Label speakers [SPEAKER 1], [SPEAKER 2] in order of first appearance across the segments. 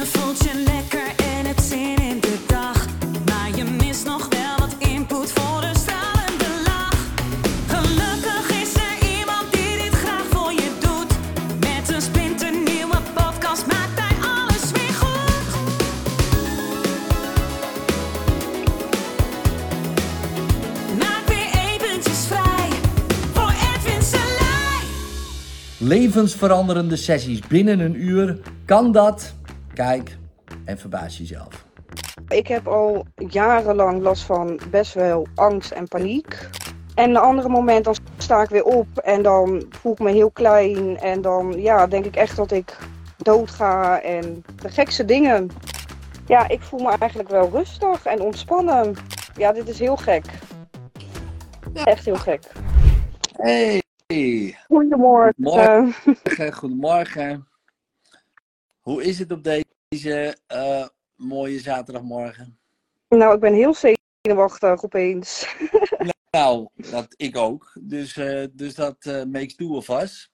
[SPEAKER 1] Je voelt je lekker en hebt zin in de dag. Maar je mist nog wel wat input voor een stralende lach. Gelukkig is er iemand die dit graag voor je doet. Met een splinternieuwe podcast maakt hij alles weer goed. Maak weer eventjes vrij voor Edwin Selij.
[SPEAKER 2] Levensveranderende sessies binnen een uur. Kan dat? Kijk en verbaas jezelf.
[SPEAKER 3] Ik heb al jarenlang last van best wel angst en paniek. En een andere moment dan sta ik weer op en dan voel ik me heel klein. En dan ja, denk ik echt dat ik doodga en de gekste dingen. Ja, ik voel me eigenlijk wel rustig en ontspannen. Ja, dit is heel gek. Echt heel gek.
[SPEAKER 2] Hey,
[SPEAKER 3] Goedemorgen.
[SPEAKER 2] Goedemorgen. goedemorgen. Hoe is het op deze eh, mooie zaterdagmorgen?
[SPEAKER 3] Nou, ik ben heel zenuwachtig opeens.
[SPEAKER 2] Nou, dat ik ook. Dus, eh, dus dat eh, makes two of us.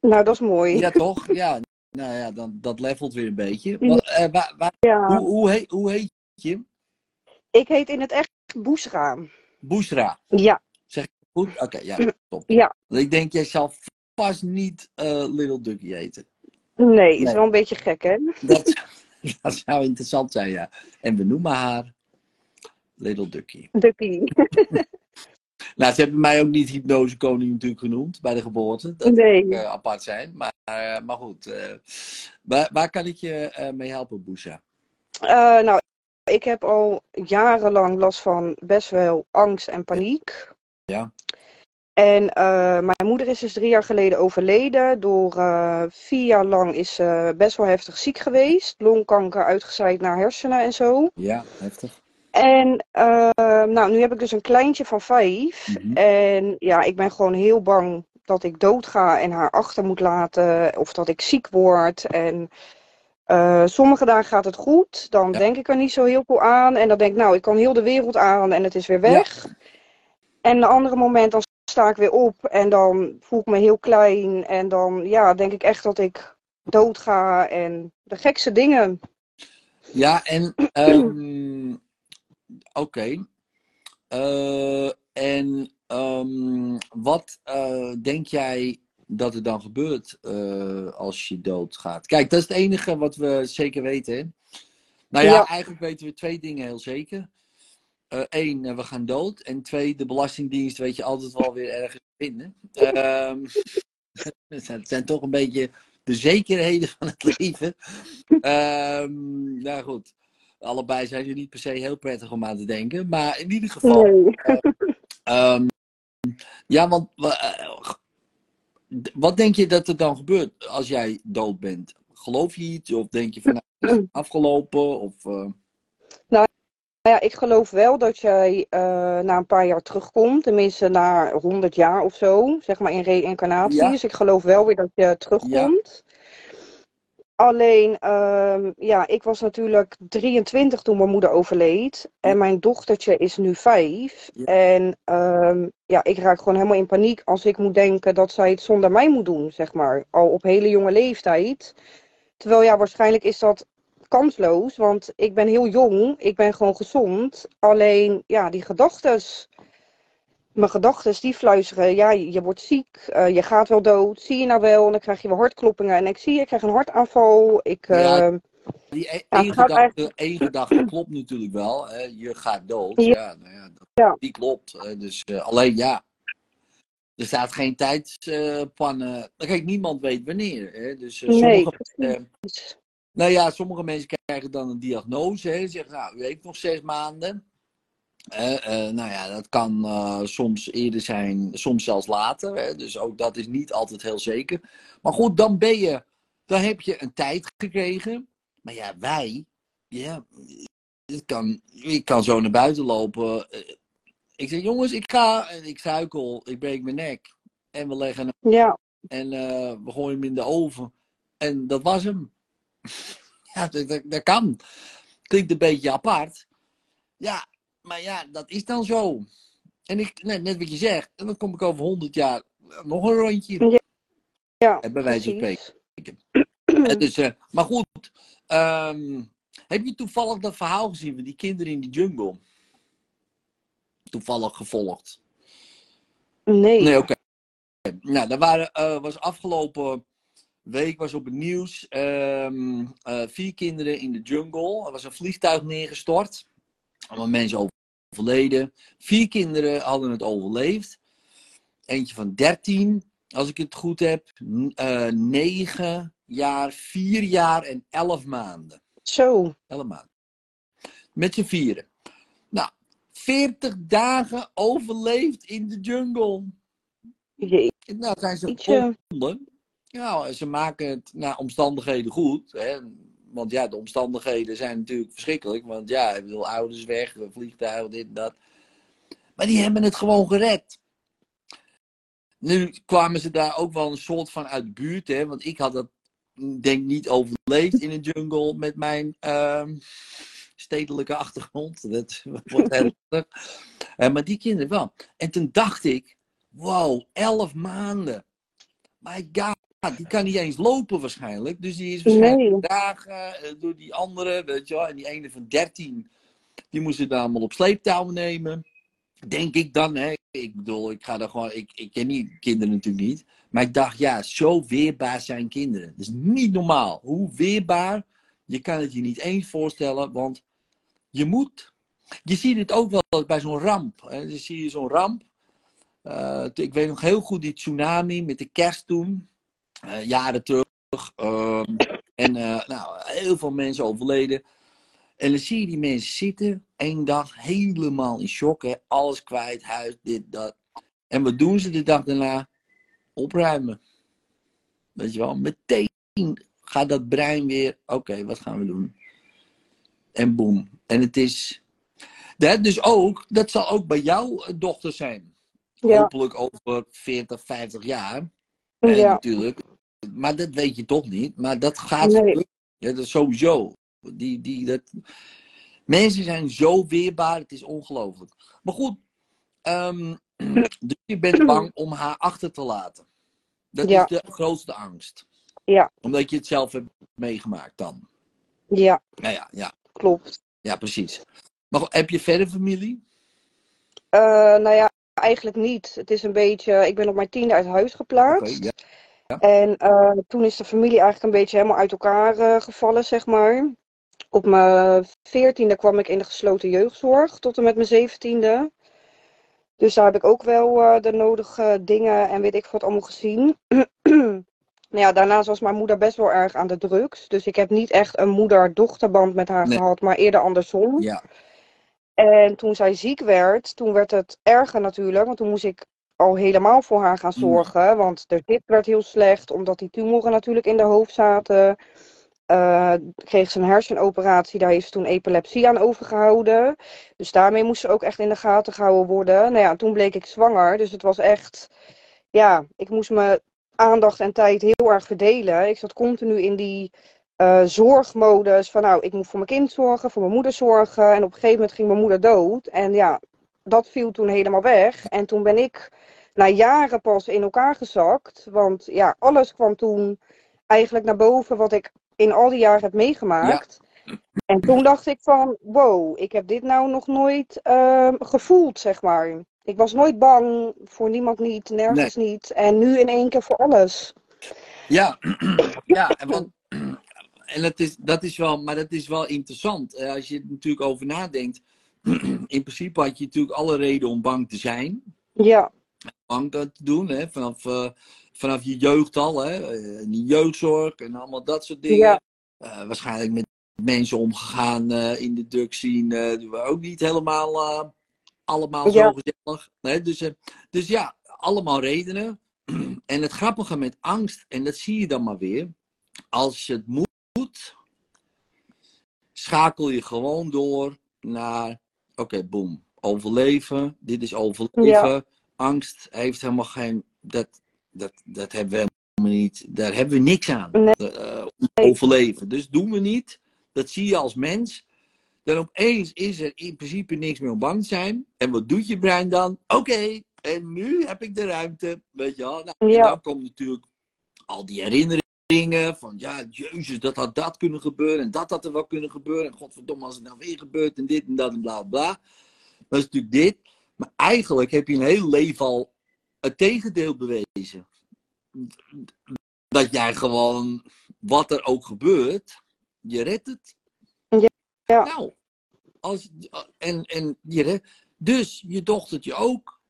[SPEAKER 3] Nou, dat is mooi.
[SPEAKER 2] Ja, toch? Ja. Nou ja, dan, dat levelt weer een beetje. Wat, waar, waar-
[SPEAKER 3] Ja.
[SPEAKER 2] hoe, hoe, heet, hoe heet je?
[SPEAKER 3] Ik heet in het echt Boesra.
[SPEAKER 2] Boesra.
[SPEAKER 3] Ja,
[SPEAKER 2] Goed? Oké, ja, top.
[SPEAKER 3] ja.
[SPEAKER 2] Ik denk, jij zal vast niet Little Ducky eten.
[SPEAKER 3] Nee, is
[SPEAKER 2] Nee.
[SPEAKER 3] wel een beetje gek, hè?
[SPEAKER 2] Dat, dat zou interessant zijn, ja. En we noemen haar Little Ducky.
[SPEAKER 3] Ducky.
[SPEAKER 2] Nou, ze hebben mij ook niet hypnosekoning natuurlijk genoemd bij de geboorte. Dat
[SPEAKER 3] Nee.
[SPEAKER 2] moet eh, apart zijn. Maar, eh, maar goed, eh, waar, waar kan ik je mee helpen, Boesha?
[SPEAKER 3] Nou, ik heb al jarenlang last van best wel angst en paniek.
[SPEAKER 2] Ja.
[SPEAKER 3] En eh, mijn moeder is dus drie jaar geleden overleden. Door eh, vier jaar lang is ze best wel heftig ziek geweest. Longkanker uitgezaaid naar hersenen en zo.
[SPEAKER 2] Ja, heftig.
[SPEAKER 3] En eh, nou, nu heb ik dus een kleintje van vijf.
[SPEAKER 2] Mhm.
[SPEAKER 3] En ja, ik ben gewoon heel bang dat ik doodga en haar achter moet laten. Of dat ik ziek word. En sommige dagen gaat het goed. Dan
[SPEAKER 2] Ja.
[SPEAKER 3] denk ik er niet zo heel veel aan. En dan denk ik, nou, ik kan heel de wereld aan en het is weer weg. En een andere moment dan sta ik weer op en dan voel ik me heel klein. En dan ja, denk ik echt dat ik doodga en de gekste dingen.
[SPEAKER 2] Ja, en ehm, oké. Eh, en ehm, wat eh, denk jij dat er dan gebeurt eh, als je doodgaat? Kijk, dat is het enige wat we zeker weten. hè? Nou ja,
[SPEAKER 3] Ja.
[SPEAKER 2] eigenlijk weten we twee dingen heel zeker. Eén, we gaan dood. En twee, de Belastingdienst weet je altijd wel weer ergens vinden. Ehm, het zijn- toch een beetje de zekerheden van het leven. Ehm, nou goed, allebei zijn ze niet per se heel prettig om aan te denken. Maar in ieder geval,
[SPEAKER 3] Nee.
[SPEAKER 2] ehm, ja, want wa- eh, wat denk je dat er dan gebeurt als jij dood bent? Geloof je iets? Of denk je van nou, afgelopen? Of, eh,
[SPEAKER 3] Nou ja, ik geloof wel dat jij eh, na een paar jaar terugkomt. Tenminste, na 100 jaar of zo. Zeg maar in reïncarnatie.
[SPEAKER 2] Ja.
[SPEAKER 3] Dus ik geloof wel weer dat je terugkomt. Alleen, ehm, ja, ik was natuurlijk 23 toen mijn moeder overleed. En mijn dochtertje is nu 5.
[SPEAKER 2] Ja.
[SPEAKER 3] En ehm, ja, ik raak gewoon helemaal in paniek als ik moet denken dat zij het zonder mij moet doen, zeg maar. Al op hele jonge leeftijd. Terwijl ja, waarschijnlijk is dat kansloos, want ik ben heel jong, ik ben gewoon gezond. Alleen, ja, die gedachtes, mijn gedachtes, die fluisteren, ja, je je wordt ziek, eh, je gaat wel dood, zie je nou wel, en dan krijg je wel hartkloppingen. En ik zie, ik krijg een hartaanval, ik,
[SPEAKER 2] Ja.
[SPEAKER 3] eh,
[SPEAKER 2] die e-
[SPEAKER 3] Ja,
[SPEAKER 2] gedachte, klopt natuurlijk wel. Hè? Je gaat dood.
[SPEAKER 3] Ja.
[SPEAKER 2] Ja, nou ja, dat, die klopt. Dus eh, alleen ja. Er staat geen tijdspannen. Kijk, niemand weet wanneer. Hè? Dus
[SPEAKER 3] nee,
[SPEAKER 2] sommige,
[SPEAKER 3] precies.
[SPEAKER 2] Nou ja, sommige mensen krijgen dan een diagnose. Hè. Ze zeggen, nou, u heeft nog zes maanden. Eh, nou ja, dat kan eh, soms eerder zijn, soms zelfs later. Hè. Dus ook dat is niet altijd heel zeker. Maar goed, dan ben je, dan heb je een tijd gekregen. Maar ja, wij, ja, het kan, ik kan zo naar buiten lopen. Eh, Ik zeg, jongens, ik ga en ik suikel, ik breek mijn nek. En we leggen hem
[SPEAKER 3] Ja,
[SPEAKER 2] en we gooien hem in de oven. En dat was hem. ja, dat, dat, dat kan. Klinkt een beetje apart. Ja, maar ja, dat is dan zo. En ik, net, net wat je zegt, en dan kom ik over 100 jaar nog een rondje.
[SPEAKER 3] ja,
[SPEAKER 2] En bij wijze van spreken. Dus, eh, maar goed, Ehm, heb je toevallig dat verhaal gezien van die kinderen in de jungle? Toevallig gevolgd.
[SPEAKER 3] Nee.
[SPEAKER 2] Nee, oké. Nou, dat waren, eh, was afgelopen week was op het nieuws ehm, eh, vier kinderen in de jungle. Er was een vliegtuig neergestort. Allemaal mensen overleden. Vier kinderen hadden het overleefd. Eentje van 13, als ik het goed heb. Eh, 9 jaar, 4 jaar en 11 maanden.
[SPEAKER 3] Zo.
[SPEAKER 2] 11 maanden. Met z'n vieren. Nou, 40 dagen overleefd in de jungle.
[SPEAKER 3] Jee.
[SPEAKER 2] Nou, zijn ze gevonden. Ja, ze maken het naar omstandigheden goed. Hè? Want ja, de omstandigheden zijn natuurlijk verschrikkelijk. Want ja, ik bedoel, ouders weg, vliegtuigen, dit en dat. Maar die hebben het gewoon gered. Nu kwamen ze daar ook wel een soort van uit de buurt. Hè? Want ik had dat, denk niet overleefd in een jungle met mijn ehm, stedelijke achtergrond. Dat wordt heel lastig. Eh, maar die kinderen wel. En toen dacht ik, wow, elf maanden. My god, die kan niet eens lopen waarschijnlijk. Dus die is waarschijnlijk
[SPEAKER 3] Nee.
[SPEAKER 2] gedragen eh, door die andere, weet je wel. En die ene van 13, die moesten daar allemaal op sleeptouw nemen. Denk ik dan, hè. Ik bedoel, ik ga er gewoon, ik, ik ken die kinderen natuurlijk niet. Maar ik dacht, ja, zo weerbaar zijn kinderen. Dat is niet normaal. Hoe weerbaar, je kan het je niet eens voorstellen, want je moet. Je ziet het ook wel bij zo'n ramp. Hè. Dan zie je zo'n ramp. Eh, ik weet nog heel goed die tsunami met de kerst toen. Eh, jaren terug. Ehm, en eh, nou, heel veel mensen overleden. En dan zie je die mensen zitten, één dag helemaal in shock. Hè? Alles kwijt, huis, dit, dat. En wat doen ze de dag daarna? Opruimen. Weet je wel, meteen gaat dat brein weer, oké, wat gaan we doen? En boem. En het is, dat, dus ook, dat zal ook bij jouw dochter zijn.
[SPEAKER 3] Ja.
[SPEAKER 2] Hopelijk over 40, 50 jaar.
[SPEAKER 3] Ja.
[SPEAKER 2] natuurlijk. Maar dat weet je toch niet. Maar dat gaat
[SPEAKER 3] Nee.
[SPEAKER 2] Ja, dat sowieso. Die, die, dat... Mensen zijn zo weerbaar, het is ongelooflijk. Maar goed, ehm, dus je bent bang om haar achter te laten. Dat
[SPEAKER 3] Ja.
[SPEAKER 2] is de grootste angst.
[SPEAKER 3] Ja.
[SPEAKER 2] Omdat je het zelf hebt meegemaakt dan.
[SPEAKER 3] Ja,
[SPEAKER 2] Ja, ja, ja,
[SPEAKER 3] klopt.
[SPEAKER 2] ja precies. Maar heb je verder familie?
[SPEAKER 3] Eh, nou ja, eigenlijk niet. Het is een beetje, ik ben op mijn tiende uit huis geplaatst.
[SPEAKER 2] ja.
[SPEAKER 3] En eh, toen is de familie eigenlijk een beetje helemaal uit elkaar eh, gevallen, zeg maar. Op mijn veertiende kwam ik in de gesloten jeugdzorg tot en met mijn zeventiende. Dus daar heb ik ook wel eh, de nodige dingen en weet ik wat allemaal gezien. Nou ja, daarnaast was mijn moeder best wel erg aan de drugs. Dus ik heb niet echt een moeder-dochterband met haar
[SPEAKER 2] Nee.
[SPEAKER 3] gehad, maar eerder andersom.
[SPEAKER 2] Ja,
[SPEAKER 3] En toen zij ziek werd, toen werd het erger natuurlijk. Want toen moest ik al helemaal voor haar gaan
[SPEAKER 2] Mm.
[SPEAKER 3] zorgen. Want de hip werd heel slecht, omdat die tumoren natuurlijk in de hoofd zaten. Eh, kreeg ze een hersenoperatie, daar heeft ze toen epilepsie aan overgehouden. Dus daarmee moest ze ook echt in de gaten gehouden worden. Nou ja, toen bleek ik zwanger. Dus het was echt, ja, ik moest mijn aandacht en tijd heel erg verdelen. Ik zat continu in die eh, zorgmodus van nou, ik moet voor mijn kind zorgen, voor mijn moeder zorgen. En op een gegeven moment ging mijn moeder dood. En ja, dat viel toen helemaal weg. En toen ben ik na jaren pas in elkaar gezakt. Want ja, alles kwam toen eigenlijk naar boven wat ik in al die jaren heb meegemaakt. En toen dacht ik van, wow, ik heb dit nou nog nooit ehm, gevoeld, zeg maar. Ik was nooit bang, voor niemand niet, nergens niet. En nu in één keer voor alles.
[SPEAKER 2] Ja, ja want, en dat, is, dat is wel, maar dat is wel interessant. Als je er natuurlijk over nadenkt. In principe had je natuurlijk alle reden om bang te zijn.
[SPEAKER 3] Ja,
[SPEAKER 2] Bang te doen, hè? Vanaf, eh, vanaf je jeugd al. Hè? Eh, in jeugdzorg en allemaal dat soort dingen.
[SPEAKER 3] Ja.
[SPEAKER 2] Eh, waarschijnlijk met mensen omgegaan in de drug scene. die waren ook niet helemaal allemaal
[SPEAKER 3] Ja.
[SPEAKER 2] zo gezellig. Hè? Dus, dus ja, allemaal redenen. En het grappige met angst, en dat zie je dan maar weer. Als je het moet, schakel je gewoon door naar, oké, boem, overleven. Dit is overleven. Angst heeft helemaal geen, dat, dat, dat hebben we helemaal niet, daar hebben we niks aan.
[SPEAKER 3] Nee.
[SPEAKER 2] Eh, overleven. Dus doen we niet. Dat zie je als mens. Dan opeens is er in principe niks meer om bang te zijn. En wat doet je brein dan? Oké, en nu heb ik de ruimte. Weet je wel. Nou, en
[SPEAKER 3] Ja.
[SPEAKER 2] dan komt natuurlijk al die herinneringen dingen. Van ja, jezus, dat had dat kunnen gebeuren. En dat had er wel kunnen gebeuren. En godverdomme, als het nou weer gebeurt. En dit en dat en bla bla. Dat is natuurlijk dit. Maar eigenlijk heb je een heel leven al het tegendeel bewezen. Dat jij gewoon, wat er ook gebeurt, je redt het.
[SPEAKER 3] Ja.
[SPEAKER 2] Nou, als, en, en je redt, dus je dochtertje ook.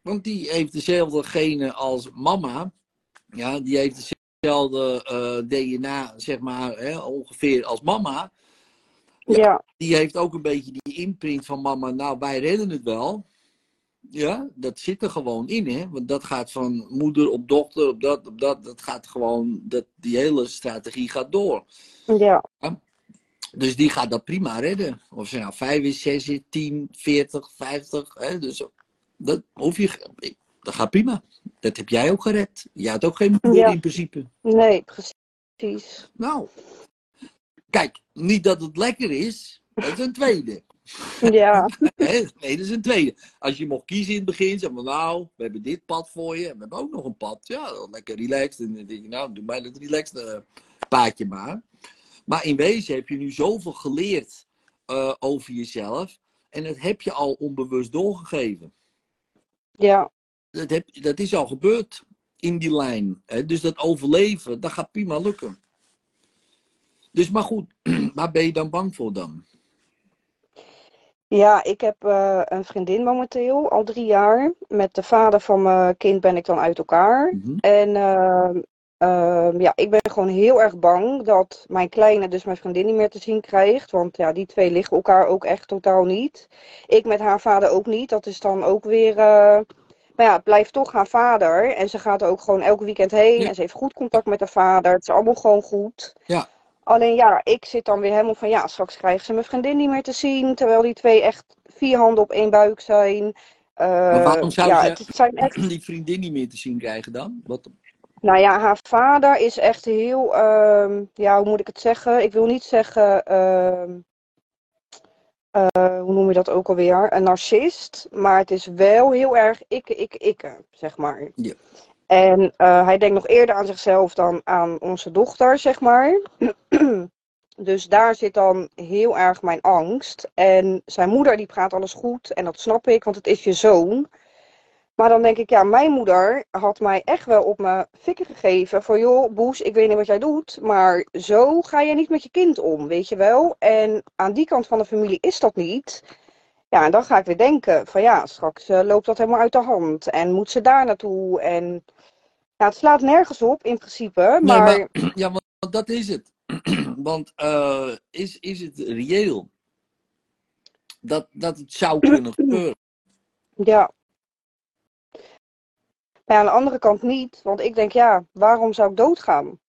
[SPEAKER 2] Want die heeft dezelfde genen als mama. Ja, die heeft dezelfde eh, DNA, zeg maar, hè, ongeveer als mama. Ja.
[SPEAKER 3] ja,
[SPEAKER 2] Die heeft ook een beetje die imprint van mama. Nou, wij redden het wel. Ja, dat zit er gewoon in, hè. Want dat gaat van moeder op dochter, op dat, op dat. Dat gaat gewoon, dat, die hele strategie gaat door.
[SPEAKER 3] ja,
[SPEAKER 2] Dus die gaat dat prima redden. Of ze nou 5 is, 6 is, 10, 40, 50. Hè? Dus dat hoef je. Dat gaat prima. Dat heb jij ook gered. Je had ook geen moeder
[SPEAKER 3] Ja.
[SPEAKER 2] in principe.
[SPEAKER 3] nee, precies.
[SPEAKER 2] Nou. Kijk, niet dat het lekker is. Dat is een tweede.
[SPEAKER 3] Ja?
[SPEAKER 2] Nee, dat is een tweede. Als je mocht kiezen in het begin, zeg maar nou, we hebben dit pad voor je. En we hebben ook nog een pad. Ja, lekker relaxed. En dan denk je, nou, doe mij dat relaxed paadje maar. Maar in wezen heb je nu zoveel geleerd eh, over jezelf. En dat heb je al onbewust doorgegeven.
[SPEAKER 3] ja,
[SPEAKER 2] Dat, heb, dat is al gebeurd in die lijn. Hè? Dus dat overleven, dat gaat prima lukken. Dus maar goed, waar ben je dan bang voor dan?
[SPEAKER 3] ja. Ik heb eh, een vriendin momenteel, al drie jaar. Met de vader van mijn kind ben ik dan uit elkaar.
[SPEAKER 2] Mhm.
[SPEAKER 3] En ehm, ehm, ja, ik ben gewoon heel erg bang dat mijn kleine dus mijn vriendin niet meer te zien krijgt. Want ja, die twee liggen elkaar ook echt totaal niet. Ik met haar vader ook niet. Dat is dan ook weer. Maar ja, het blijft toch haar vader. En ze gaat er ook gewoon elk weekend heen.
[SPEAKER 2] Ja.
[SPEAKER 3] En ze heeft goed contact met haar vader. Het is allemaal gewoon goed.
[SPEAKER 2] Ja.
[SPEAKER 3] Alleen ja, ik zit dan weer helemaal van ja, straks krijgen ze mijn vriendin niet meer te zien. Terwijl die twee echt vier handen op één buik zijn.
[SPEAKER 2] Maar waarom zou
[SPEAKER 3] ja,
[SPEAKER 2] ze-
[SPEAKER 3] het zijn echt
[SPEAKER 2] Die vriendin niet meer te zien krijgen dan? Wat,
[SPEAKER 3] nou ja, haar vader is echt heel, ehm, ja, hoe moet ik het zeggen? Ik wil niet zeggen, ehm, eh, hoe noem je dat ook alweer? Een narcist, maar het is wel heel erg ikke, ikke, ikke, zeg maar.
[SPEAKER 2] Ja.
[SPEAKER 3] En eh, hij denkt nog eerder aan zichzelf dan aan onze dochter, zeg maar. Dus daar zit dan heel erg mijn angst. En zijn moeder die praat alles goed en dat snap ik, want het is je zoon. Maar dan denk ik, ja, mijn moeder had mij echt wel op mijn fikken gegeven. Van joh, Boes, ik weet niet wat jij doet, maar zo ga je niet met je kind om, weet je wel. En aan die kant van de familie is dat niet. Ja, en dan ga ik weer denken van ja, straks eh, loopt dat helemaal uit de hand. En moet ze daar naartoe? En ja, het slaat nergens op in principe,
[SPEAKER 2] Nee,
[SPEAKER 3] maar,
[SPEAKER 2] maar- Ja, want dat is het. Want eh, is, is het reëel dat, dat het zou kunnen gebeuren?
[SPEAKER 3] ja. Maar ja, aan de andere kant niet, want ik denk ja, waarom zou ik doodgaan?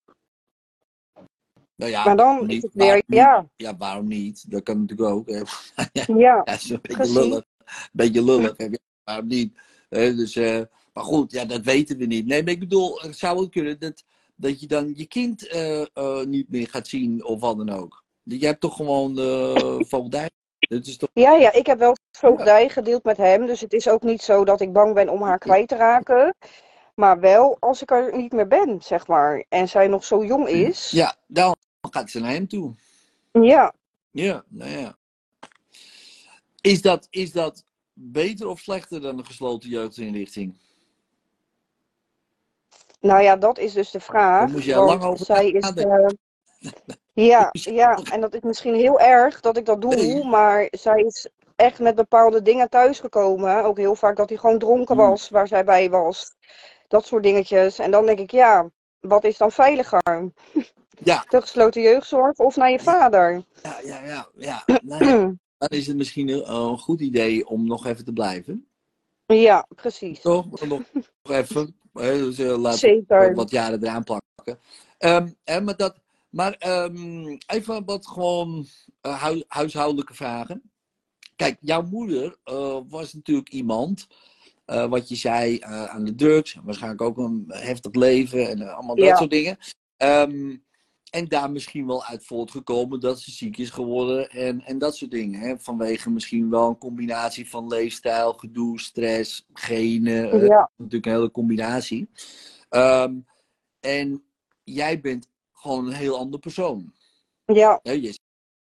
[SPEAKER 2] Nou ja,
[SPEAKER 3] Maar dan is
[SPEAKER 2] niet,
[SPEAKER 3] het weer,
[SPEAKER 2] waarom
[SPEAKER 3] ja,
[SPEAKER 2] Ja, waarom niet? Dat kan natuurlijk ook. Hè.
[SPEAKER 3] ja,
[SPEAKER 2] Ja, dat is een beetje lullig. Beetje lullig. hè. Waarom niet? Hè, dus, eh, maar goed, ja, dat weten we niet. Nee, maar ik bedoel, het zou het kunnen dat, dat je dan je kind eh, eh, niet meer gaat zien of wat dan ook. Je hebt toch gewoon uh, voogdij? Dat is toch...
[SPEAKER 3] Ja, ja, ik heb wel voogdij gedeeld met hem. Dus het is ook niet zo dat ik bang ben om haar kwijt te raken. Maar wel als ik er niet meer ben, zeg maar. En zij nog zo jong is.
[SPEAKER 2] Ja, dan gaat ze naar hem toe.
[SPEAKER 3] Ja,
[SPEAKER 2] Ja, nou ja. Is dat, is dat beter of slechter dan een gesloten jeugdinrichting?
[SPEAKER 3] nou ja, dat is dus de vraag.
[SPEAKER 2] Daar moest
[SPEAKER 3] want
[SPEAKER 2] lang over
[SPEAKER 3] zij is. ja, ja, en dat is misschien heel erg dat ik dat doe. Maar zij is echt met bepaalde dingen thuisgekomen. Ook heel vaak dat hij gewoon dronken
[SPEAKER 2] Hmm.
[SPEAKER 3] was waar zij bij was. Dat soort dingetjes. En dan denk ik, ja, wat is dan veiliger?
[SPEAKER 2] Ja,
[SPEAKER 3] De gesloten jeugdzorg of naar je vader?
[SPEAKER 2] ja, ja, ja. ja. Nou ja, dan is het misschien een, een goed idee om nog even te blijven.
[SPEAKER 3] Ja, precies.
[SPEAKER 2] Toch? Nog even. hè, Dus, eh, laten
[SPEAKER 3] Zeker.
[SPEAKER 2] wat jaren eraan plakken. Ehm, hè, maar dat, maar ehm, even wat gewoon eh, hui- huishoudelijke vragen. Kijk, jouw moeder eh, was natuurlijk iemand, eh, wat je zei, aan de drugs. Waarschijnlijk ook een heftig leven en allemaal dat
[SPEAKER 3] Ja.
[SPEAKER 2] soort dingen. Ehm, en daar misschien wel uit voortgekomen dat ze ziek is geworden en, en dat soort dingen. Hè? Vanwege misschien wel een combinatie van leefstijl, gedoe, stress, genen.
[SPEAKER 3] Ja,
[SPEAKER 2] natuurlijk een hele combinatie. Ehm, en jij bent gewoon een heel ander persoon.
[SPEAKER 3] Ja,
[SPEAKER 2] Hè, je,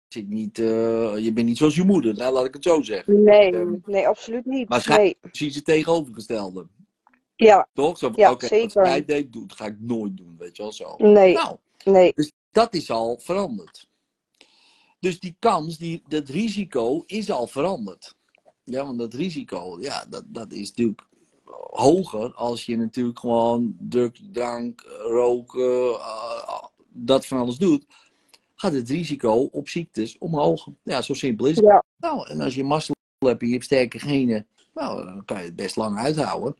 [SPEAKER 2] zit niet, eh, je bent niet zoals je moeder, nou, laat ik het zo zeggen.
[SPEAKER 3] nee,
[SPEAKER 2] Ehm,
[SPEAKER 3] nee, absoluut niet.
[SPEAKER 2] waarschijnlijk-
[SPEAKER 3] Nee,
[SPEAKER 2] Precies het tegenovergestelde.
[SPEAKER 3] ja,
[SPEAKER 2] Toch? Zo
[SPEAKER 3] Ja,
[SPEAKER 2] oké, wat
[SPEAKER 3] zeker.
[SPEAKER 2] jij deed, doet, ga ik nooit doen, weet je wel zo.
[SPEAKER 3] nee,
[SPEAKER 2] Nou,
[SPEAKER 3] nee.
[SPEAKER 2] dus dat is al veranderd. Dus die kans, die, dat risico is al veranderd. Ja, want dat risico, ja, dat, dat is natuurlijk hoger als je natuurlijk gewoon drugs, drank, roken, eh, dat van alles doet. Gaat het risico op ziektes omhoog. Ja, zo simpel is het.
[SPEAKER 3] Ja,
[SPEAKER 2] Nou, en als je mazzel hebt en je hebt sterke genen, nou, dan kan je het best lang uithouden.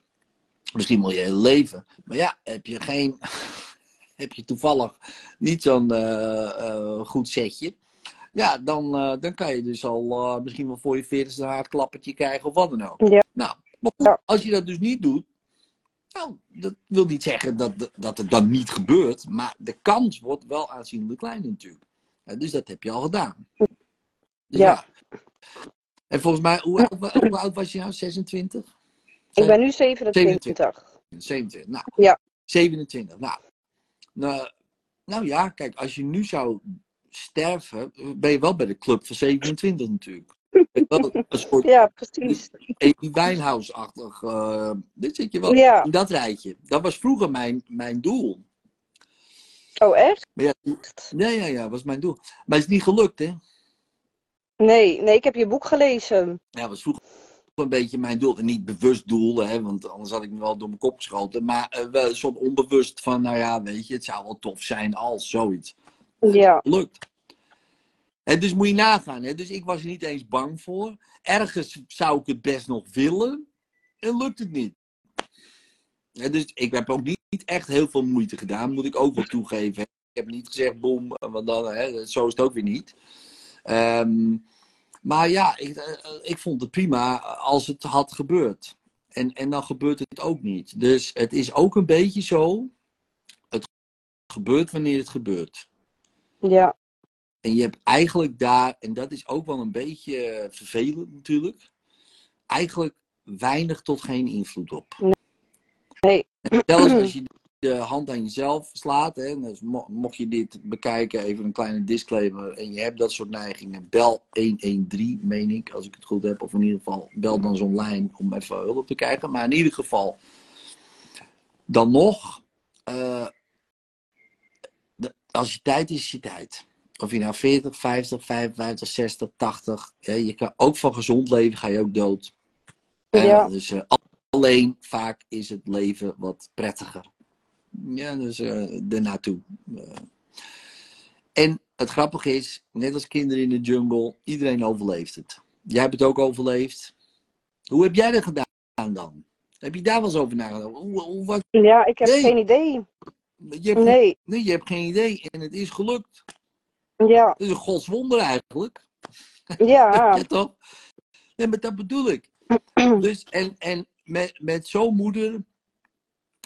[SPEAKER 2] Misschien wel je hele leven. Maar ja, heb je geen, heb je toevallig niet zo'n eh, eh, goed setje, ja, dan, eh, dan kan je dus al misschien wel voor je veertigste een haarklappertje krijgen of wat dan ook.
[SPEAKER 3] Ja.
[SPEAKER 2] Nou, maar goed,
[SPEAKER 3] Ja.
[SPEAKER 2] als je dat dus niet doet, nou, dat wil niet zeggen dat, dat het dan niet gebeurt, maar de kans wordt wel aanzienlijk kleiner natuurlijk. Dus dat heb je al gedaan. Dus
[SPEAKER 3] Ja.
[SPEAKER 2] En volgens mij, hoe, oud- hoe oud was je nou? 26?
[SPEAKER 3] ik ben nu 27.
[SPEAKER 2] 27. Nou,
[SPEAKER 3] Ja.
[SPEAKER 2] 27. Nou, nou, nou ja, kijk, als je nu zou sterven, ben je wel bij de club van 27 natuurlijk. Wel een soort
[SPEAKER 3] Ja, precies.
[SPEAKER 2] Amy Winehouse-achtig. eh, dit zit je wel
[SPEAKER 3] Ja.
[SPEAKER 2] in dat rijtje. Dat was vroeger mijn, mijn doel.
[SPEAKER 3] Oh, echt?
[SPEAKER 2] Maar ja, ja, ja, ja, was mijn doel. Maar het is niet gelukt, hè?
[SPEAKER 3] Nee, nee, ik heb je boek gelezen.
[SPEAKER 2] Ja, was vroeger een beetje mijn doel. En niet bewust doel, hè, want anders had ik me wel door mijn kop geschoten. Maar eh, wel een soort onbewust van, nou ja, weet je, het zou wel tof zijn als zoiets.
[SPEAKER 3] Ja,
[SPEAKER 2] Lukt. En dus moet je nagaan. Dus ik was er niet eens bang voor. Ergens zou ik het best nog willen. En lukt het niet. Hè, dus ik heb ook niet, echt heel veel moeite gedaan. Moet ik ook wel toegeven. Ik heb niet gezegd boem. Want dan, zo is het ook weer niet. Ehm, maar ja, ik, eh, ik vond het prima als het had gebeurd. En, en dan gebeurt het ook niet. Dus het is ook een beetje zo. Het gebeurt wanneer het gebeurt.
[SPEAKER 3] ja,
[SPEAKER 2] En je hebt eigenlijk daar, en dat is ook wel een beetje eh, vervelend natuurlijk, eigenlijk weinig tot geen invloed op.
[SPEAKER 3] nee.
[SPEAKER 2] En zelfs als je de hand aan jezelf slaat, hè, dus mo- mocht je dit bekijken, even een kleine disclaimer, en je hebt dat soort neigingen, bel 113, meen ik, als ik het goed heb, of in ieder geval bel dan zo'n lijn om even hulp te krijgen. Maar in ieder geval, dan nog, eh, de- als je tijd is, is je tijd. Of je nou 40, 50, 55, 60, 80. Hè, je kan ook van gezond leven, ga je ook dood.
[SPEAKER 3] Ja.
[SPEAKER 2] Dus eh, alleen vaak is het leven wat prettiger. Ja, dus eh daarnaartoe. Eh. En het grappige is, net als kinderen in de jungle, iedereen overleeft het. Jij hebt het ook overleefd. Hoe heb jij dat gedaan dan? Heb je daar wel eens over nagedacht? Hoe, hoe, wat,
[SPEAKER 3] Ja, ik heb
[SPEAKER 2] Nee.
[SPEAKER 3] geen idee.
[SPEAKER 2] je, hebt,
[SPEAKER 3] Nee,
[SPEAKER 2] nee, je hebt geen idee en het is gelukt.
[SPEAKER 3] Ja,
[SPEAKER 2] Dat is een godswonder eigenlijk.
[SPEAKER 3] ja,
[SPEAKER 2] Ja, toch? Nee, maar dat bedoel ik. Dus, en, en met, met zo'n moeder.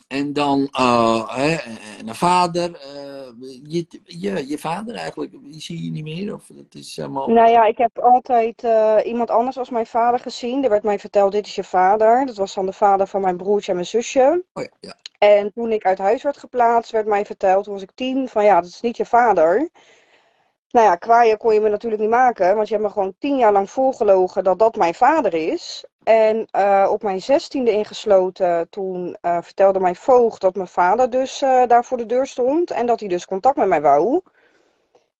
[SPEAKER 2] En dan eh, hè, en een vader. eh, je, je, je vader eigenlijk, die zie je niet meer? Of dat is helemaal.
[SPEAKER 3] Nou ja, ik heb altijd eh, iemand anders als mijn vader gezien. Er werd mij verteld, dit is je vader. Dat was dan de vader van mijn broertje en mijn zusje.
[SPEAKER 2] Oh ja, ja.
[SPEAKER 3] En toen ik uit huis werd geplaatst, werd mij verteld, toen was ik tien, van ja, dat is niet je vader. Nou ja, kwaaien kon je me natuurlijk niet maken, want je hebt me gewoon tien jaar lang voorgelogen dat dat mijn vader is. En eh, op mijn zestiende ingesloten, toen eh, vertelde mijn voogd dat mijn vader dus eh, daar voor de deur stond en dat hij dus contact met mij wou.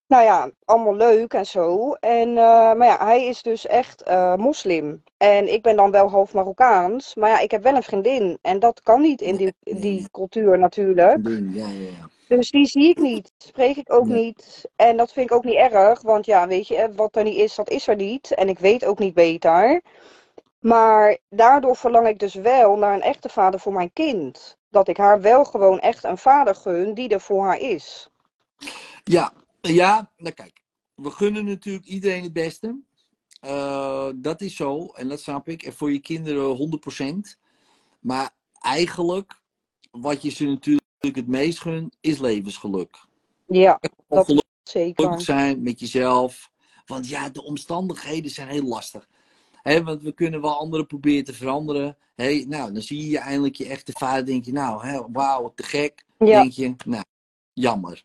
[SPEAKER 3] Nou ja, allemaal leuk en zo. En, maar ja, hij is dus echt moslim. En ik ben dan wel half Marokkaans. Maar ja, ik heb wel een vriendin. En dat kan niet in die, die cultuur natuurlijk.
[SPEAKER 2] Ja, ja, ja.
[SPEAKER 3] Dus die zie ik niet. Spreek ik ook
[SPEAKER 2] Nee.
[SPEAKER 3] niet. En dat vind ik ook niet erg. Want ja, weet je, eh, wat er niet is, dat is er niet. En ik weet ook niet beter. Maar daardoor verlang ik dus wel naar een echte vader voor mijn kind. Dat ik haar wel gewoon echt een vader gun die er voor haar is.
[SPEAKER 2] Ja, ja, nou kijk. We gunnen natuurlijk iedereen het beste. Eh, dat is zo, en dat snap ik. En voor je kinderen 100%. Maar eigenlijk, wat je ze natuurlijk het meest gunt, is levensgeluk.
[SPEAKER 3] Ja, dat
[SPEAKER 2] geluk
[SPEAKER 3] zeker.
[SPEAKER 2] gelukkig zijn met jezelf. Want ja, de omstandigheden zijn heel lastig. Hè, want we kunnen wel anderen proberen te veranderen. Hé, nou, dan zie je eindelijk je echte vader. Denk je, nou, wauw, te gek.
[SPEAKER 3] Ja,
[SPEAKER 2] Denk je, nou, Jammer.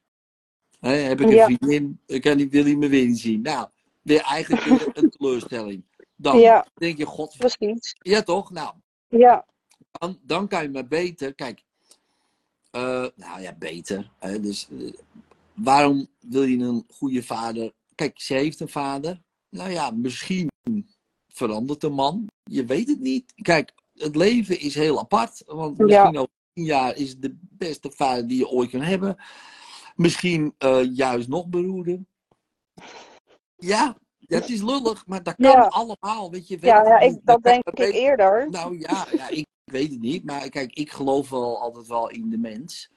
[SPEAKER 2] Hè, heb ik een
[SPEAKER 3] Ja.
[SPEAKER 2] vriendin, ik kan die, wil hij me weer niet zien. Nou, weer eigenlijk weer een teleurstelling. Dan
[SPEAKER 3] Ja.
[SPEAKER 2] denk je, god,
[SPEAKER 3] Precies.
[SPEAKER 2] ja toch? Nou,
[SPEAKER 3] Ja,
[SPEAKER 2] dan, dan kan je maar beter. Kijk, eh, nou ja, beter. Hè, dus eh, waarom wil je een goede vader? Kijk, ze heeft een vader. Nou ja, misschien verandert de man. Je weet het niet. Kijk, het leven is heel apart. Want misschien over tien jaar is het de beste vader die je ooit kan hebben. Misschien eh, juist nog beroerder. Ja, het is lullig, maar dat kan
[SPEAKER 3] Ja.
[SPEAKER 2] allemaal. Weet je, weet
[SPEAKER 3] ja, ja ik, dat denk ik
[SPEAKER 2] weet-
[SPEAKER 3] eerder.
[SPEAKER 2] nou ja, ja ik weet het niet. Maar kijk, ik geloof wel altijd wel in de mens.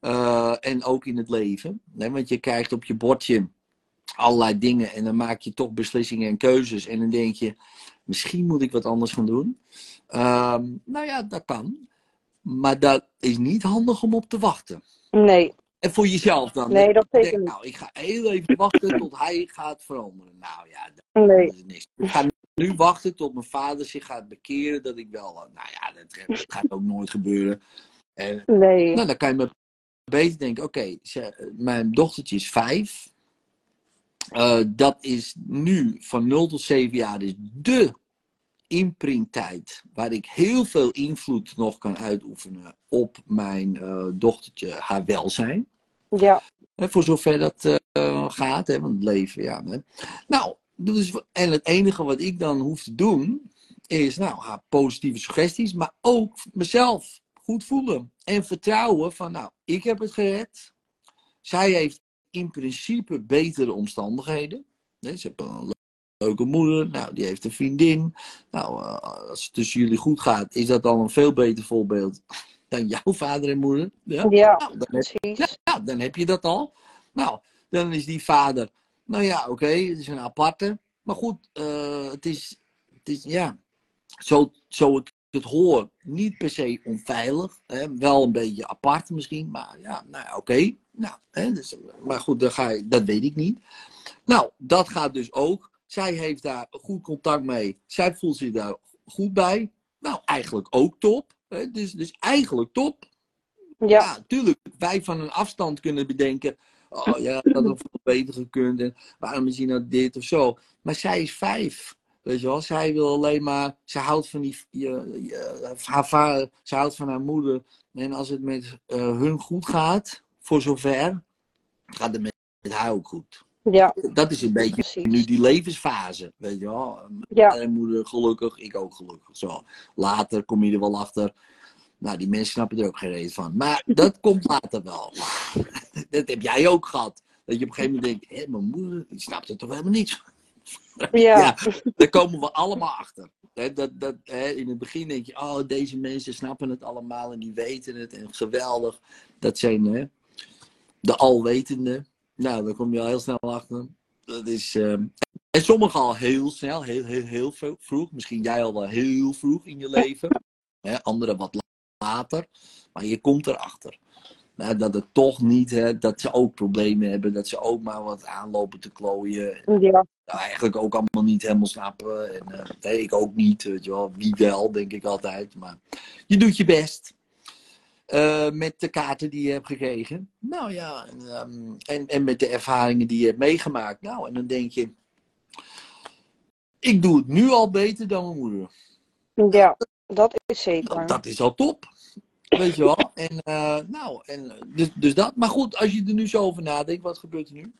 [SPEAKER 2] Eh, en ook in het leven. Nee, want je krijgt op je bordje allerlei dingen. En dan maak je toch beslissingen en keuzes. En dan denk je, misschien moet ik wat anders gaan doen. Ehm, nou ja, dat kan. Maar dat is niet handig om op te wachten.
[SPEAKER 3] Nee,
[SPEAKER 2] En voor jezelf dan.
[SPEAKER 3] nee, dat zeker niet.
[SPEAKER 2] nou, ik ga heel even wachten tot hij gaat veranderen. Nou ja, dat
[SPEAKER 3] Nee,
[SPEAKER 2] is niks. Nu wachten tot mijn vader zich gaat bekeren. Dat ik wel. eh, Nou ja, dat, dat gaat ook nooit gebeuren. En
[SPEAKER 3] nee.
[SPEAKER 2] nou, dan kan je me beter denken: oké, mijn dochtertje is vijf. Eh, dat is nu van 0 tot 7 jaar is de imprinttijd waar ik heel veel invloed nog kan uitoefenen op mijn eh, dochtertje, haar welzijn.
[SPEAKER 3] Ja,
[SPEAKER 2] voor zover dat eh, gaat, hè, want het leven, ja. Hè. Nou, dus, en het enige wat ik dan hoef te doen, is nou, positieve suggesties, maar ook mezelf goed voelen. En vertrouwen van, nou, ik heb het gered. Zij heeft in principe betere omstandigheden. Ze heeft een leuke moeder, nou, die heeft een vriendin. Nou, eh, als het tussen jullie goed gaat, is dat al een veel beter voorbeeld dan jouw vader en moeder. Ja?
[SPEAKER 3] ja,
[SPEAKER 2] Nou, dan heb
[SPEAKER 3] precies.
[SPEAKER 2] ja, dan heb je dat al. Nou, dan is die vader. Nou ja, oké, het is een aparte. Maar goed, eh, het, is, het is, ja, zo, zo ik het hoor, niet per se onveilig. Hè? Wel een beetje apart misschien, maar ja, nou ja, oké. Nou, hè, dus, maar goed, dan ga je, dat weet ik niet. Nou, dat gaat dus ook. Zij heeft daar goed contact mee. Zij voelt zich daar goed bij. Nou, eigenlijk ook top. Hè? Dus, dus eigenlijk top.
[SPEAKER 3] Ja,
[SPEAKER 2] Ja, tuurlijk. Wij van een afstand kunnen bedenken. Oh ja, dat had veel beter gekund. En waarom is hij nou dit of zo? Maar zij is vijf. Weet je wel, zij wil alleen maar. Ze houdt van die. Je, je- haar vader, ze houdt van haar moeder. En als het met eh, hun goed gaat, voor zover, gaat het met, met haar ook goed.
[SPEAKER 3] ja,
[SPEAKER 2] Dat is een beetje
[SPEAKER 3] precies.
[SPEAKER 2] nu die levensfase. Weet je wel.
[SPEAKER 3] Ja,
[SPEAKER 2] en moeder gelukkig, ik ook gelukkig. Zo. Later kom je er wel achter. Nou, die mensen snappen er ook geen reet van. Maar dat komt later wel. dat heb jij ook gehad. Dat je op een gegeven moment denkt, hé, mijn moeder, die snapt er toch helemaal niks van.
[SPEAKER 3] ja,
[SPEAKER 2] Ja, daar komen we allemaal achter. Dat, dat, in het begin denk je, oh, deze mensen snappen het allemaal en die weten het en geweldig. Dat zijn de alwetende. Nou, daar kom je al heel snel achter. Dat is, ehm, en sommigen al heel snel, heel, heel, heel vroeg. Misschien jij al wel heel vroeg in je leven. Anderen wat later. Maar je komt erachter. Nou, dat het toch niet, hè, dat ze ook problemen hebben. Dat ze ook maar wat aanlopen te klooien
[SPEAKER 3] ja,
[SPEAKER 2] nou, eigenlijk ook allemaal niet helemaal snappen. En, eh, nee, ik ook niet, weet je wel. Wie wel, denk ik altijd. Maar je doet je best. Eh, met de kaarten die je hebt gekregen. Nou ja, en, ehm, en, en met de ervaringen die je hebt meegemaakt. Nou, en dan denk je... Ik doe het nu al beter dan mijn moeder.
[SPEAKER 3] ja, dat is zeker.
[SPEAKER 2] Nou, dat is al top. Weet je wel. En, eh, nou, en, eh, dus, dus dat. Maar goed, als je er nu zo over nadenkt, wat gebeurt er nu?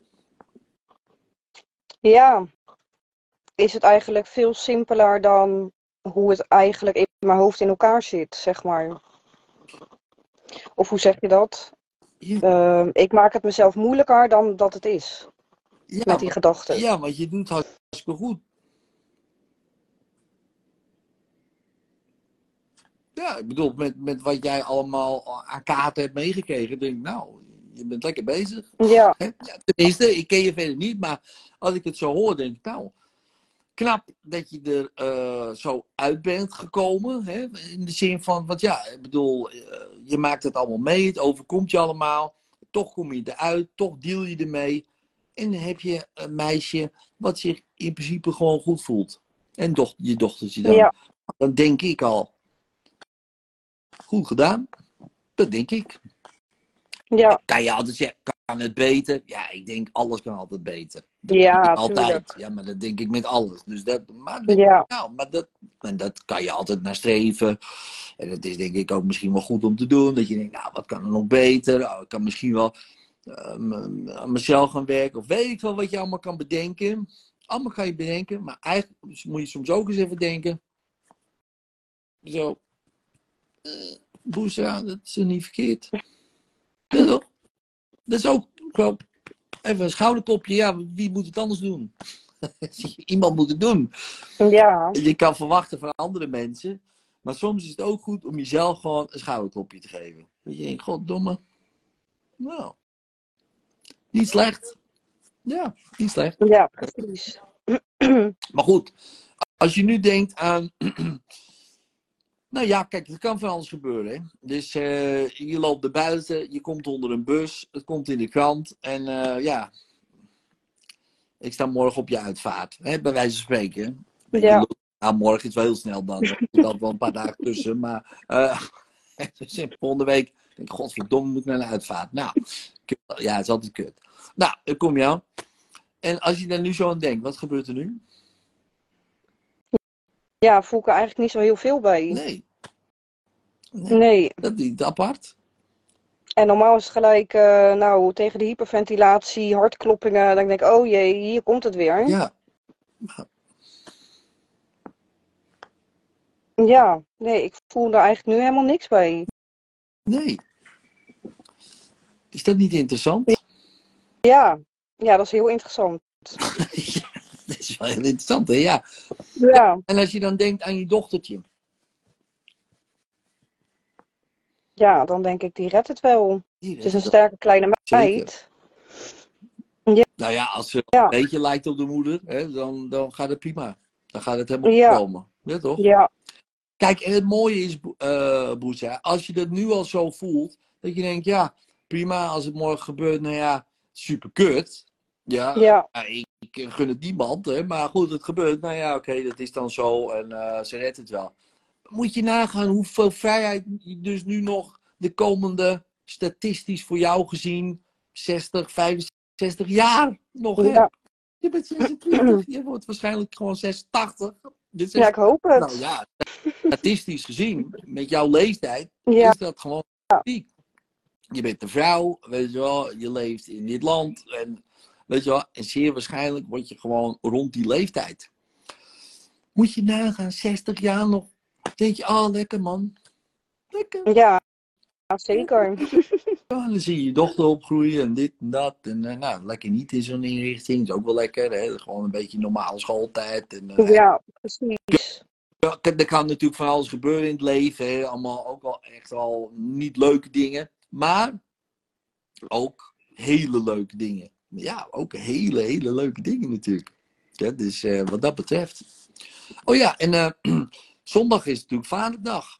[SPEAKER 3] Ja, is het eigenlijk veel simpeler dan hoe het eigenlijk in mijn hoofd in elkaar zit, zeg maar. Of hoe zeg je dat?
[SPEAKER 2] Ja.
[SPEAKER 3] Ehm, ik maak het mezelf moeilijker dan dat het is,
[SPEAKER 2] Ja,
[SPEAKER 3] met die gedachten.
[SPEAKER 2] ja, want je doet het hartstikke goed. Ja, ik bedoel, met, met wat jij allemaal aan kaarten hebt meegekregen, denk ik, nou, je bent lekker bezig.
[SPEAKER 3] Ja?
[SPEAKER 2] Ja, tenminste, ik ken je verder niet, maar als ik het zo hoor, denk ik, nou, knap dat je er eh, zo uit bent gekomen. Hè? In de zin van, want ja, ik bedoel, eh, je maakt het allemaal mee, het overkomt je allemaal. Toch kom je eruit, toch deal je ermee. En dan heb je een meisje wat zich in principe gewoon goed voelt. En doch, je dochtertje dan.
[SPEAKER 3] Ja.
[SPEAKER 2] Dan denk ik al, goed gedaan. Dat denk ik.
[SPEAKER 3] Ja,
[SPEAKER 2] Kan je altijd zeggen, kan het beter? Ja, ik denk alles kan altijd beter.
[SPEAKER 3] ja,
[SPEAKER 2] altijd.
[SPEAKER 3] tuurlijk.
[SPEAKER 2] Ja, maar dat denk ik met alles. Dus dat, maar,
[SPEAKER 3] Ja,
[SPEAKER 2] nou, maar dat, en dat kan je altijd naar streven. En dat is denk ik ook misschien wel goed om te doen. Dat je denkt, nou, wat kan er nog beter? Oh, ik kan misschien wel eh, m- aan mezelf gaan werken. Of weet ik wel wat je allemaal kan bedenken. Allemaal kan je bedenken. Maar eigenlijk moet je soms ook eens even denken. Zo. eh Boesa, dat is niet verkeerd. Ja, toch? Dat is ook gewoon even een schouderklopje. Ja, wie moet het anders doen? Iemand moet het doen.
[SPEAKER 3] ja,
[SPEAKER 2] Je kan verwachten van andere mensen. Maar soms is het ook goed om jezelf gewoon een schouderklopje te geven. Dat je denkt, goddomme. Nou. Niet slecht. Ja, niet slecht.
[SPEAKER 3] ja, precies.
[SPEAKER 2] Maar goed, als je nu denkt aan. Nou ja, kijk, het kan van alles gebeuren. Hè? Dus eh, je loopt er buiten, je komt onder een bus, het komt in de krant. En eh, ja, ik sta morgen op je uitvaart, hè, bij wijze van spreken.
[SPEAKER 3] Ja.
[SPEAKER 2] Nou, morgen is wel heel snel dan. Er altijd wel een paar dagen tussen. Maar dus volgende week denk ik, godverdomme, moet ik naar een uitvaart. Nou, ja, het is altijd kut. Nou, dan kom je aan. En als je daar nu zo aan denkt, wat gebeurt er nu?
[SPEAKER 3] Ja, voel ik er eigenlijk niet zo heel veel bij.
[SPEAKER 2] Nee. Nee,
[SPEAKER 3] Nee.
[SPEAKER 2] dat is niet apart.
[SPEAKER 3] En normaal is het gelijk, eh, nou, tegen de hyperventilatie, hartkloppingen. Dan denk ik, oh jee, hier komt het weer.
[SPEAKER 2] Ja,
[SPEAKER 3] Ja, nee, ik voel daar eigenlijk nu helemaal niks bij.
[SPEAKER 2] nee. Is dat niet interessant?
[SPEAKER 3] Ja, ja, dat is heel interessant.
[SPEAKER 2] ja, dat is wel heel interessant, hè? Ja.
[SPEAKER 3] Ja,
[SPEAKER 2] En als je dan denkt aan je dochtertje.
[SPEAKER 3] ja, dan denk ik, die redt het wel. Het is een sterke kleine meid.
[SPEAKER 2] Nou ja, als ze
[SPEAKER 3] Ja.
[SPEAKER 2] een beetje lijkt op de moeder, hè, dan, dan gaat het prima. Dan gaat het helemaal
[SPEAKER 3] Ja.
[SPEAKER 2] komen. Ja, toch?
[SPEAKER 3] Ja,
[SPEAKER 2] Kijk, en het mooie is, Boesa, als je dat nu al zo voelt, dat je denkt, ja, prima, als het morgen gebeurt, nou ja, super kut. Ja,
[SPEAKER 3] ja,
[SPEAKER 2] Ja, ik, ik gun het niemand, hè, maar goed, het gebeurt. Nou ja, oké, dat is dan zo en eh, ze redt het wel. Moet je nagaan hoeveel vrijheid je dus nu nog de komende, statistisch voor jou gezien, 60, 65 jaar nog hebt.
[SPEAKER 3] ja.
[SPEAKER 2] Je bent 26, je wordt waarschijnlijk gewoon 86. Dit is
[SPEAKER 3] ja, ik hoop het.
[SPEAKER 2] nou ja, statistisch gezien, met jouw leeftijd,
[SPEAKER 3] Ja,
[SPEAKER 2] is dat gewoon ziek. Je bent een vrouw, weet je wel, je leeft in dit land. En, weet je wel, en zeer waarschijnlijk word je gewoon rond die leeftijd. Moet je nagaan, 60 jaar nog. Denk je, oh lekker man. Lekker.
[SPEAKER 3] ja, zeker.
[SPEAKER 2] Ja, dan zie je je dochter opgroeien en dit en dat. En eh, nou, lekker niet in zo'n inrichting. Is ook wel lekker. Hè? Gewoon een beetje normale schooltijd. En, eh,
[SPEAKER 3] Ja, precies.
[SPEAKER 2] Ja, er kan natuurlijk van alles gebeuren in het leven. Hè? Allemaal ook wel echt wel niet leuke dingen. Maar ook hele leuke dingen. Ja, ook hele, hele leuke dingen natuurlijk. Ja, dus wat dat betreft. Oh ja, en eh, zondag is natuurlijk Vaderdag.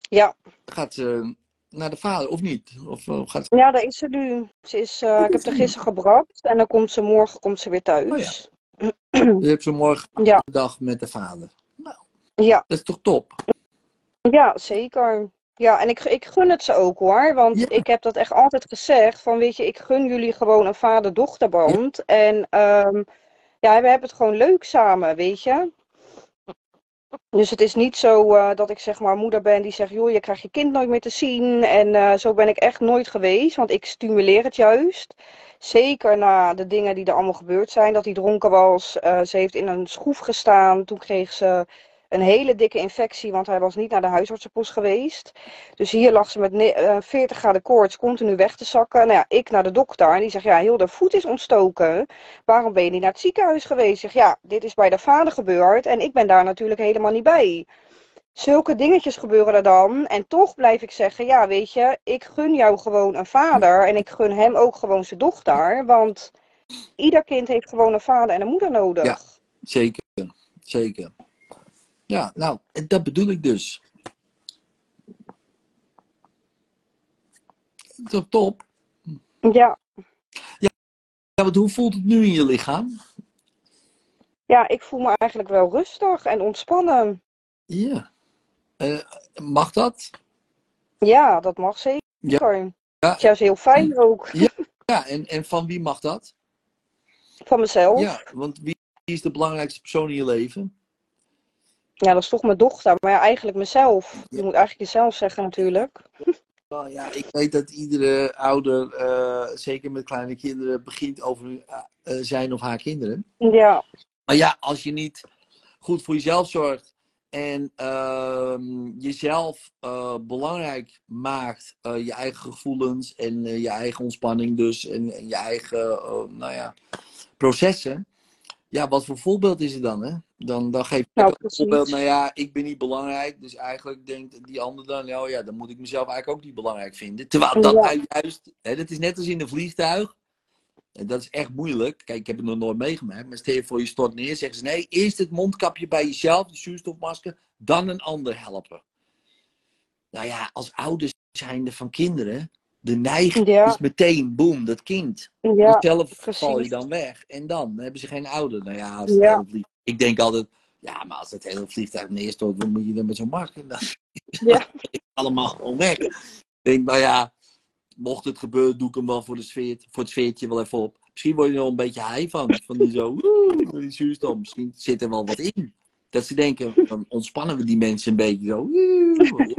[SPEAKER 3] Ja,
[SPEAKER 2] Gaat ze naar de vader of niet? Of eh, gaat ze...
[SPEAKER 3] ja, daar is ze nu. Ze is, ik heb haar gisteren gebracht en dan komt ze morgen komt ze weer thuis.
[SPEAKER 2] Je hebt ze morgen
[SPEAKER 3] Ja,
[SPEAKER 2] de dag met de vader. Nou,
[SPEAKER 3] ja,
[SPEAKER 2] dat is toch top?
[SPEAKER 3] ja, zeker. Ja, en ik, ik gun het ze ook hoor, want
[SPEAKER 2] Ja.
[SPEAKER 3] ik heb dat echt altijd gezegd van weet je, ik gun jullie gewoon een vader-dochterband. En ehm, ja, we hebben het gewoon leuk samen, weet je. Dus het is niet zo eh, dat ik zeg maar moeder ben die zegt, joh, je krijgt je kind nooit meer te zien. En eh, zo ben ik echt nooit geweest, want ik stimuleer het juist. Zeker na de dingen die er allemaal gebeurd zijn, dat hij dronken was. Eh, ze heeft in een schroef gestaan. Toen kreeg ze een hele dikke infectie, want hij was niet naar de huisartsenpost geweest. Dus hier lag ze met ne- eh, 40 graden koorts continu weg te zakken. Nou ja, ik naar de dokter en die zegt, ja, heel de voet is ontstoken. Waarom ben je niet naar het ziekenhuis geweest? Zeg, ja, dit is bij de vader gebeurd en ik ben daar natuurlijk helemaal niet bij. Zulke dingetjes gebeuren er dan. En toch blijf ik zeggen, ja, weet je, ik gun jou gewoon een vader. En ik gun hem ook gewoon zijn dochter. Want ieder kind heeft gewoon een vader en een moeder nodig.
[SPEAKER 2] Ja. Zeker, zeker. Ja, nou, dat bedoel ik dus. Top, top.
[SPEAKER 3] Ja,
[SPEAKER 2] Ja, want hoe voelt het nu in je lichaam?
[SPEAKER 3] ja, ik voel me eigenlijk wel rustig en ontspannen.
[SPEAKER 2] Ja. Eh, mag dat?
[SPEAKER 3] Ja, dat mag zeker. Het is juist heel fijn ook.
[SPEAKER 2] Ja, en, en van wie mag dat?
[SPEAKER 3] Van mezelf.
[SPEAKER 2] Ja, want wie is de belangrijkste persoon in je leven?
[SPEAKER 3] Ja, dat is toch mijn dochter. Maar ja, eigenlijk mezelf. Je moet eigenlijk jezelf zeggen natuurlijk.
[SPEAKER 2] Ja, ik weet dat iedere ouder, eh, zeker met kleine kinderen, begint over eh, eh, zijn of haar kinderen.
[SPEAKER 3] Ja,
[SPEAKER 2] Maar ja, als je niet goed voor jezelf zorgt en ehm, jezelf belangrijk maakt, je eigen gevoelens en je eigen ontspanning dus en, en je eigen, nou ja, processen. Ja, wat voor voorbeeld is het dan, hè? Dan, dan geef je
[SPEAKER 3] Nou, precies.
[SPEAKER 2] voorbeeld, nou ja, ik ben niet belangrijk, dus eigenlijk denkt die ander dan, nou ja, dan moet ik mezelf eigenlijk ook niet belangrijk vinden. Terwijl dat
[SPEAKER 3] Ja.
[SPEAKER 2] juist, hè, dat is net als in een vliegtuig. En dat is echt moeilijk. Kijk, ik heb het nog nooit meegemaakt. Maar stel je voor je stort neer. Zeggen ze nee, eerst het mondkapje bij jezelf, de zuurstofmasker. Dan een ander helpen. Nou ja, als ouders zijnde van kinderen. De neiging
[SPEAKER 3] Ja.
[SPEAKER 2] is meteen, boem, dat kind.
[SPEAKER 3] ja,
[SPEAKER 2] Zelf
[SPEAKER 3] precies.
[SPEAKER 2] val je dan weg. En dan hebben ze geen ouder. Nou ja, als het
[SPEAKER 3] Ja.
[SPEAKER 2] Ik denk altijd, ja, maar als het hele vliegtuig neerstort, dan moet je dan met zo'n masker? Dan
[SPEAKER 3] Ja.
[SPEAKER 2] allemaal gewoon weg. Ik denk, nou ja, mocht het gebeuren, doe ik hem wel voor, de sfeer, voor het sfeertje wel even op. Misschien word je er wel een beetje high van. Van die zo, woe, die zuurstof. Misschien zit er wel wat in. Dat ze denken, dan ontspannen we die mensen een beetje zo. woe,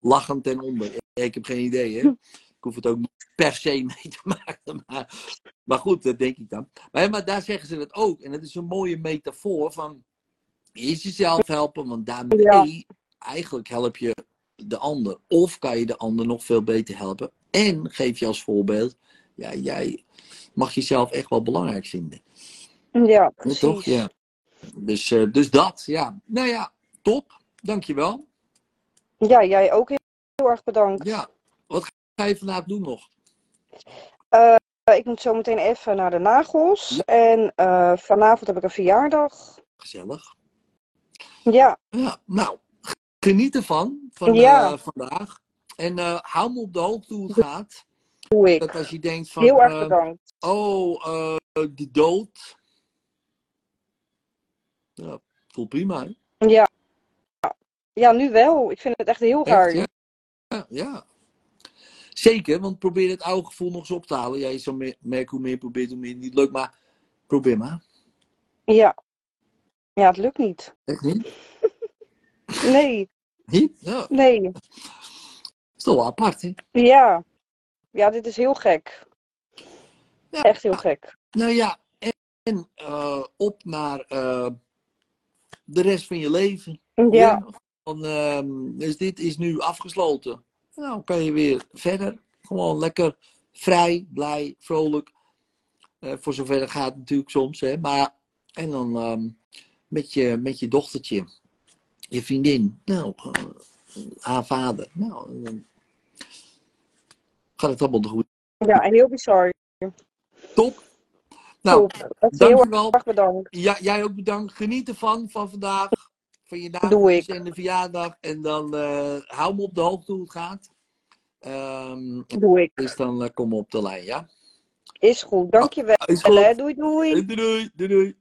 [SPEAKER 2] Lachend ten onder. Ik heb geen idee, hè. Ik hoef het ook niet per se mee te maken. Maar, maar goed, dat denk ik dan. Maar, maar daar zeggen ze het ook. En dat is een mooie metafoor van... Eerst jezelf helpen, want daarmee
[SPEAKER 3] Ja.
[SPEAKER 2] eigenlijk help je de ander. Of kan je de ander nog veel beter helpen. En geef je als voorbeeld, ja, jij mag jezelf echt wel belangrijk vinden.
[SPEAKER 3] Ja, precies.
[SPEAKER 2] toch? Ja. Dus, eh, dus dat, ja. Nou ja, top. Dankjewel.
[SPEAKER 3] Ja, jij ook heel, heel erg bedankt.
[SPEAKER 2] Ja. Wat ga je vandaag doen nog?
[SPEAKER 3] Eh, ik moet zo meteen even naar de nagels. En eh, vanavond heb ik een verjaardag.
[SPEAKER 2] Gezellig.
[SPEAKER 3] Ja,
[SPEAKER 2] Ja, nou, geniet ervan, van
[SPEAKER 3] Ja.
[SPEAKER 2] eh, vandaag. En eh, hou me op de hoogte hoe het gaat.
[SPEAKER 3] doe
[SPEAKER 2] Dat
[SPEAKER 3] ik.
[SPEAKER 2] als je denkt van,
[SPEAKER 3] Heel erg
[SPEAKER 2] eh,
[SPEAKER 3] bedankt.
[SPEAKER 2] oh, eh, de dood. Ja, voelt prima, hè?
[SPEAKER 3] Ja. ja, nu wel. Ik vind het echt heel raar.
[SPEAKER 2] Ja, ja. Zeker, want probeer het oude gevoel nog eens op te halen. Ja, je zal me- merken hoe meer je probeert, hoe meer niet lukt. Maar probeer maar.
[SPEAKER 3] Ja. Ja, het lukt niet.
[SPEAKER 2] Echt niet?
[SPEAKER 3] Nee,
[SPEAKER 2] Niet? Ja,
[SPEAKER 3] nee.
[SPEAKER 2] dat is toch wel apart, hè?
[SPEAKER 3] Ja. Ja, dit is heel gek.
[SPEAKER 2] Ja.
[SPEAKER 3] Echt heel gek.
[SPEAKER 2] Nou ja, en, en, eh, op naar eh, de rest van je leven.
[SPEAKER 3] Ja,
[SPEAKER 2] Van, ehm, dus dit is nu afgesloten. Nou, kan je weer verder. Gewoon lekker vrij, blij, vrolijk. Eh, voor zover het gaat natuurlijk soms. Hè. Maar, en dan ehm, met, je, met je dochtertje, je vriendin, nou, eh, haar vader. Nou, dan gaat het allemaal de goede
[SPEAKER 3] ja, heel bizar.
[SPEAKER 2] top. Nou,
[SPEAKER 3] Top. Echt heel
[SPEAKER 2] dankjewel.
[SPEAKER 3] erg bedankt.
[SPEAKER 2] Ja, jij ook bedankt. Geniet ervan, van vandaag. Van je
[SPEAKER 3] ik.
[SPEAKER 2] en de verjaardag. En dan eh, hou me op de hoogte hoe het gaat. Ehm,
[SPEAKER 3] Doe ik.
[SPEAKER 2] dus dan eh, kom op de lijn, ja?
[SPEAKER 3] Is goed. Dankjewel.
[SPEAKER 2] Is goed.
[SPEAKER 3] hè. Doei doei.
[SPEAKER 2] Doei doei. doei, doei.